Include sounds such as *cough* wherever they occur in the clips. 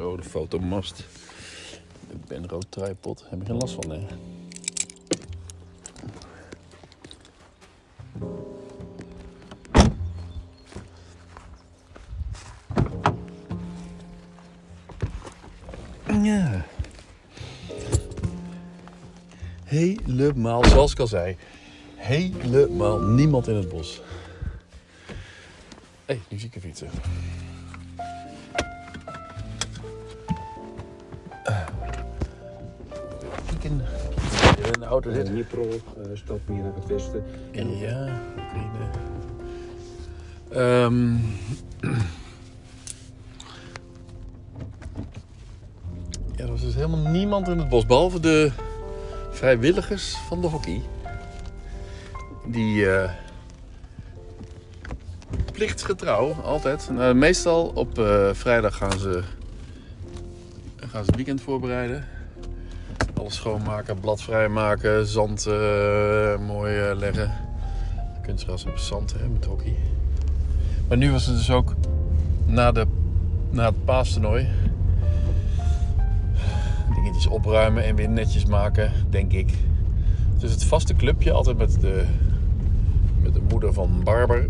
Zo, de fotomast. De Benro tripod. Heb ik geen last van, hè? Ja. Helemaal, zoals ik al zei, helemaal niemand in het bos. Hé, hey, nu zie ik een fietsen. In de auto zitten. Dnipro, uh, stap meer naar het westen. En Ja, Oekraïne. Ehm *clears throat* ja, er was dus helemaal niemand in het bos, behalve de vrijwilligers van de hockey. Die eh plichtsgetrouw, altijd. Nou, meestal op eh, vrijdag gaan ze, gaan ze het weekend voorbereiden. Alles schoonmaken, blad vrijmaken, zand eh, mooi eh, leggen. Kunstgras op zand hè, met hockey. Maar nu was het dus ook na, de, na het paastoernooi. Dingetjes opruimen en weer netjes maken, denk ik. Dus het vaste clubje, altijd met de, met de moeder van Barber.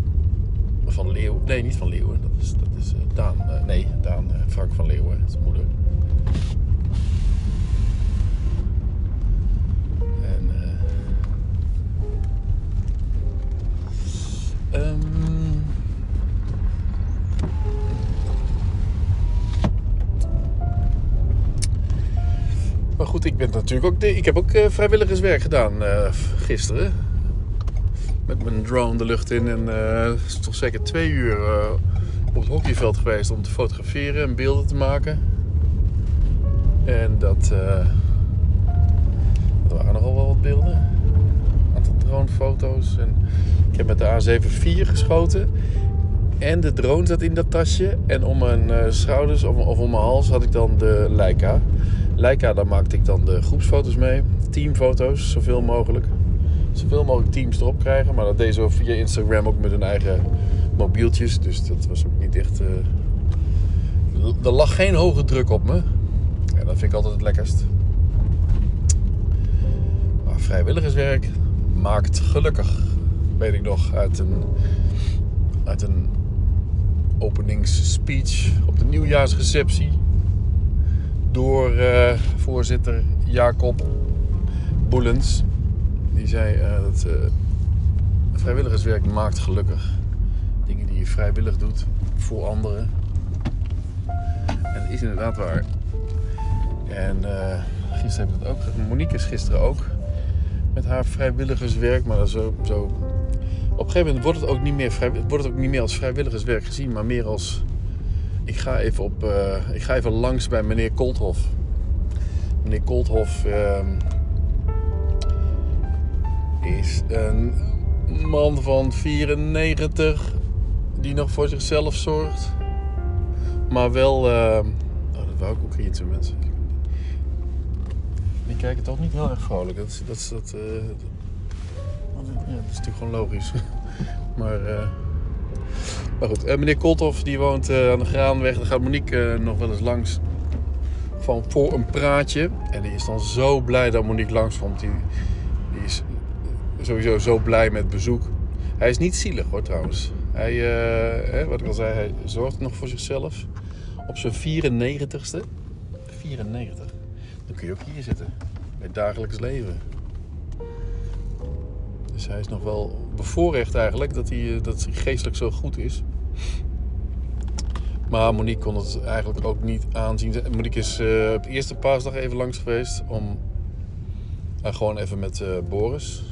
Van Leeuw. Nee, niet van Leeuwen. Dat is, dat is eh, Daan. nee, Daan Frank van Leeuwen. De moeder. Maar goed, ik ben natuurlijk ook. ik heb ook eh, vrijwilligerswerk gedaan eh, gisteren. Met mijn drone de lucht in en is toch zeker twee uur op het hockeyveld geweest om te fotograferen en beelden te maken. En dat. er waren nogal wel wat beelden. Een aantal dronefoto's. En ik heb met de A74 geschoten. En de drone zat in dat tasje. En om mijn schouders of, of om mijn hals had ik dan de Leica. Leica, daar maakte ik dan de groepsfoto's mee. Teamfoto's, zoveel mogelijk. Zoveel mogelijk teams erop krijgen. Maar dat deed ze via Instagram ook met hun eigen mobieltjes. Dus dat was ook niet echt... eh, Er lag geen hoge druk op me. En dat vind ik altijd het lekkerst. Maar vrijwilligerswerk maakt gelukkig. Weet ik nog uit een, uit een openingsspeech op de nieuwjaarsreceptie. Door eh, voorzitter Jacob Boelens. Die zei eh, dat eh, vrijwilligerswerk maakt gelukkig. Dingen die je vrijwillig doet voor anderen. En dat is inderdaad waar. En gisteren heb ik dat ook. Monique is gisteren ook met haar vrijwilligerswerk. Maar zo, zo... op een gegeven moment wordt het, ook niet meer vrij... wordt het ook niet meer als vrijwilligerswerk gezien, maar meer als. Ik ga even, op, eh, ik ga even langs bij meneer Kolthof. Meneer Kolthof ehm, is een man van 94 die nog voor zichzelf zorgt. Maar wel. oh, dat wou ik ook iets mensen. Die kijken toch niet heel erg vrolijk. Dat is, dat is, dat, eh, dat is natuurlijk gewoon logisch. *laughs* maar, eh, maar goed, Eh, meneer Kolthoff die woont eh, aan de Graanweg. Daar gaat Monique eh, nog wel eens langs. Van voor een praatje. En die is dan zo blij dat Monique langskomt. Die, die is sowieso zo blij met bezoek. Hij is niet zielig hoor trouwens. Hij, hè, wat ik al hij zorgt nog voor zichzelf. Op zijn 94ste. 94. Dan kun je ook hier zitten. Bij dagelijks leven. Dus hij is nog wel bevoorrecht eigenlijk dat hij, eh, dat geestelijk zo goed is. Maar Monique kon het eigenlijk ook niet aanzien. Monique is eh, op de eerste paasdag even langs geweest om gewoon even met eh, Boris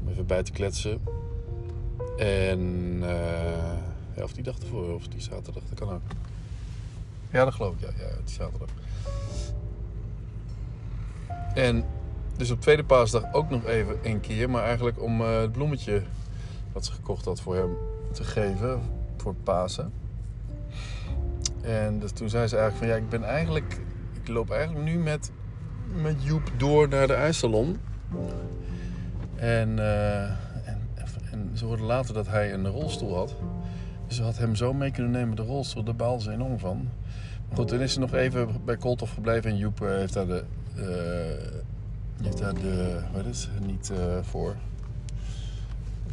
om even bij te kletsen. En ja, of die dag ervoor of die zaterdag, dat kan ook. Ja, dat geloof ik, ja, ja die zaterdag. En dus op tweede paasdag ook nog even een keer, maar eigenlijk om eh, het bloemetje wat ze gekocht had voor hem te geven voor Pasen. En dus toen zei ze eigenlijk van ja, ik ben eigenlijk, ik loop eigenlijk nu met, met Joep door naar de ijssalon. En, eh, en, en ze hoorde later dat hij een rolstoel had. Dus ze had hem zo mee kunnen nemen, de rolstoel, daar baalde ze enorm van. Goed, dan is er nog even bij Koltoff gebleven en Joep eh, heeft daar de, heeft daar de, wat is niet eh, voor,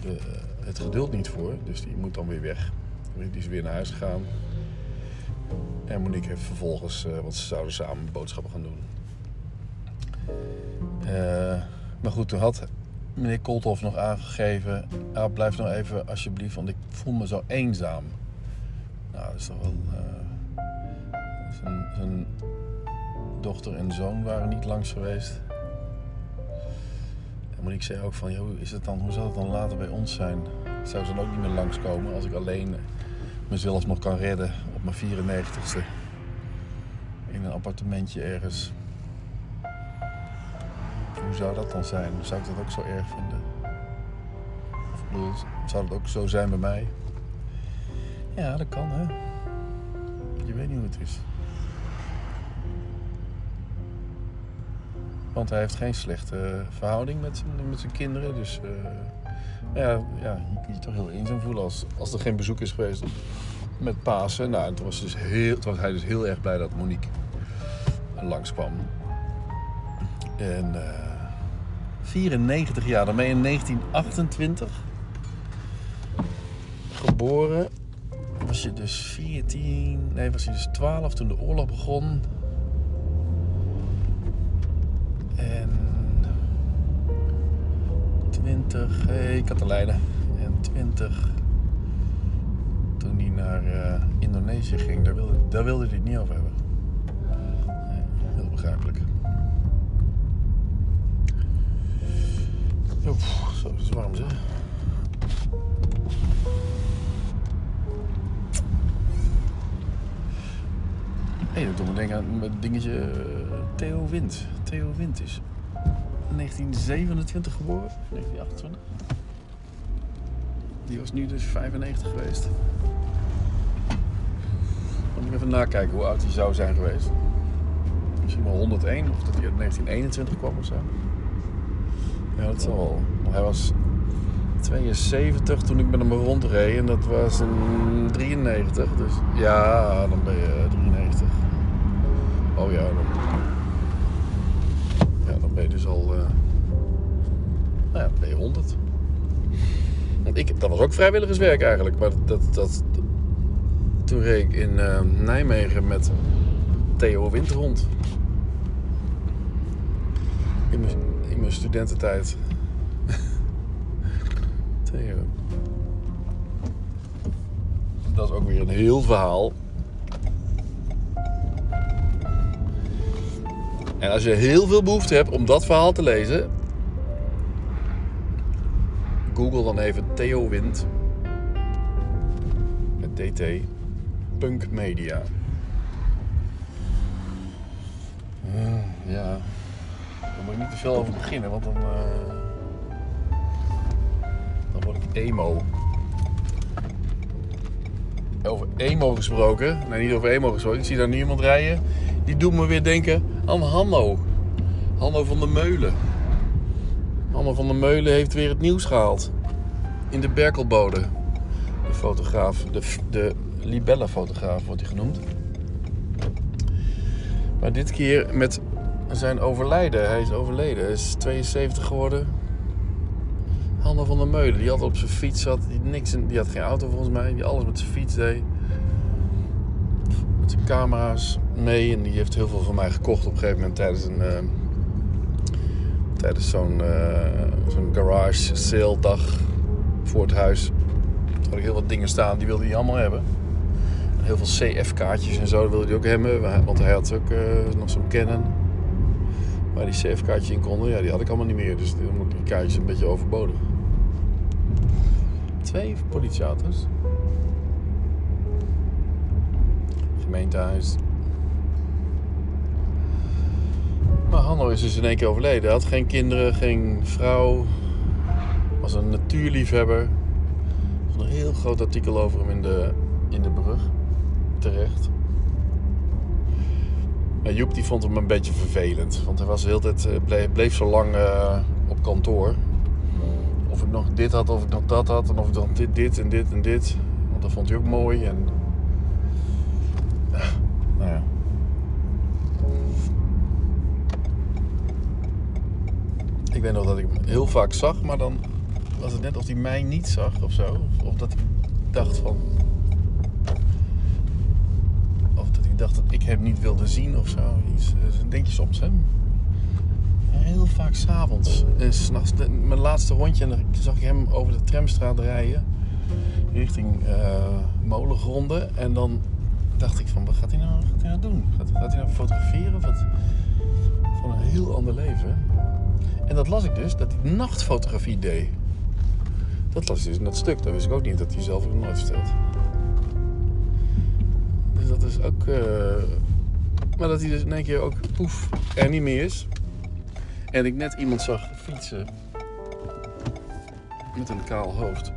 de, het geduld niet voor. Dus die moet dan weer weg. Die is weer naar huis gegaan. En Monique heeft vervolgens, eh, want ze zouden samen boodschappen gaan doen. Eh, maar goed, toen had meneer Kolthoff nog aangegeven... Ah, blijf nou even alsjeblieft, want ik voel me zo eenzaam. Nou, dat is toch wel... eh, zijn dochter en zoon waren niet langs geweest. En Monique zei ook van, joh, hoe, is het dan, hoe zal het dan later bij ons zijn? Zou ze dan ook niet meer langskomen als ik alleen mezelf nog kan redden op mijn 94ste? In een appartementje ergens. Hoe zou dat dan zijn? Zou ik dat ook zo erg vinden? Of zou dat ook zo zijn bij mij? Ja, dat kan hè. Je weet niet hoe het is. Want hij heeft geen slechte verhouding met zijn, met zijn kinderen. Dus eh, ja, ja, je kunt je toch heel eenzaam voelen als, als er geen bezoek is geweest met Pasen. Nou, toen was, dus heel, hij dus heel erg blij dat Monique langskwam. En eh 94 jaar, dan ben je in 1928 geboren. Was je dus 14, nee, was je dus 12 toen de oorlog begon. 20, hey, Katelijne. En 20 toen hij naar eh, Indonesië ging, daar wilde, daar wilde hij het niet over hebben. Heel begrijpelijk. Zo het is warm zeg. Hé, hey, dat doet me denken aan het dingetje eh, Theo Wind. Theo Wind is 1927 geboren, 1928. Die was nu dus 95 geweest. Moet ik even nakijken hoe oud hij zou zijn geweest. Misschien wel 101 of dat hij uit 1921 kwam of zo. Ja, dat zal wel. Hij was 72 toen ik met hem rondreed en dat was een 93. Dus ja, dan ben je 93. Oh ja, dan, je 100. Want ik, dat was ook vrijwilligerswerk eigenlijk. Maar dat, dat, toen reed ik in eh, Nijmegen met Theo Wind rond. In mijn, in mijn studententijd. *laughs* Theo. Dat is ook weer een heel verhaal. En als je heel veel behoefte hebt om dat verhaal te lezen, Google dan even Theo Wind. Met DT. Punk Media. Eh, ja. Daar moet ik niet te veel over beginnen, want dan. eh, dan word ik emo. Over emo gesproken. Nee, niet over emo gesproken. Ik zie daar nu iemand rijden. Die doet me weer denken aan Hanno. Hanno van der Meulen. Hanno van der Meulen heeft weer het nieuws gehaald. In de Berkelbode. De fotograaf, de, de libelle-fotograaf wordt hij genoemd. Maar dit keer met zijn overlijden. Hij is overleden. Hij is 72 geworden. Hanno van der Meulen, die altijd op zijn fiets zat. Die, niks, die had geen auto volgens mij. Die alles met zijn fiets deed. Met zijn camera's mee. En die heeft heel veel van mij gekocht op een gegeven moment tijdens een... eh, tijdens zo'n zo'n garage sale dag voor het huis. Toen had ik heel wat dingen staan, die wilde hij allemaal hebben. En heel veel CF-kaartjes en zo, wilde hij ook hebben. Want hij had ook eh, nog zo'n Canon. Waar die CF-kaartjes in konden, ja, die had ik allemaal niet meer. Dus dan moet die kaartjes een beetje overbodig. Twee politieauto's. Gemeentehuis. Maar Hanno is dus in één keer overleden. Hij had geen kinderen, geen vrouw. Was een natuurliefhebber. Er een heel groot artikel over hem in de, in de brug. Terecht. Joep die vond hem een beetje vervelend. Want hij was de hele tijd, eh, bleef, bleef zo lang eh, op kantoor. Of ik nog dit had, of ik nog dat had. En of ik dan dit, dit en dit en dit. Want dat vond hij ook mooi. En... Nou ja, Ik weet nog dat ik hem heel vaak zag, maar dan was het net of hij mij niet zag of zo. Of, of dat hij dacht van. Of dat hij dacht dat ik hem niet wilde zien of zo. Iets, eh, Dat denk je soms, hè? Heel vaak s'avonds. En s'nachts, de- mijn laatste rondje, en dan zag ik hem over de tramstraat rijden. Richting eh molengronde. En dan dacht ik van, wat gaat hij nou, gaat hij nou doen? Gaat, hij nou fotograferen? Wat? Van een heel ander leven. En dat las ik dus, dat hij nachtfotografie deed. Dat las ik dus in dat stuk. Dat wist ik ook niet, dat hij zelf ook nooit vertelt. Dus dat is ook... eh, Maar dat hij dus in één keer ook, poef, er niet meer is. En ik net iemand zag fietsen. Met een kaal hoofd.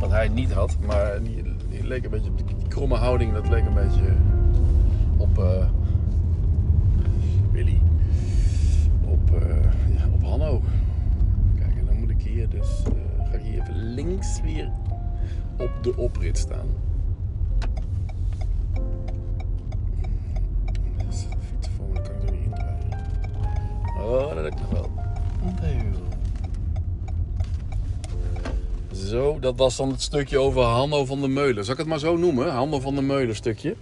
Wat hij niet had, maar die, die leek een beetje op die, kromme houding. Dat leek een beetje op... eh, Willy. Op, eh, Kijk, en dan moet ik hier dus... eh, ga ik hier even links weer op de oprit staan. Dus de fiets voor kan ik er weer. Oh, dat heb ik nog wel. Zo, dat was dan het stukje over Hanno van der Meulen. Zal ik het maar zo noemen? Hanno van der Meulen stukje.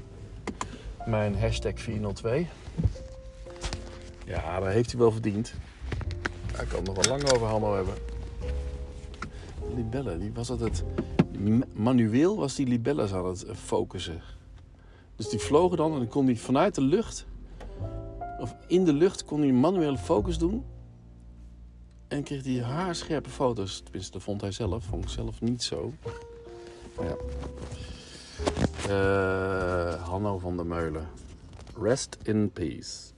Mijn hashtag 402. Ja, dat heeft hij wel verdiend. Hij kan het nog wel lang over Hanno hebben. Libellen, die was altijd... Manueel was die libelles aan het eh, focussen. Dus die vlogen dan en dan kon hij vanuit de lucht... Of in de lucht kon hij een manuele focus doen. En kreeg hij haarscherpe foto's. Tenminste, dat vond hij zelf. Vond ik zelf niet zo. Ja. Eh, Hanno van der Meulen. Rest in peace.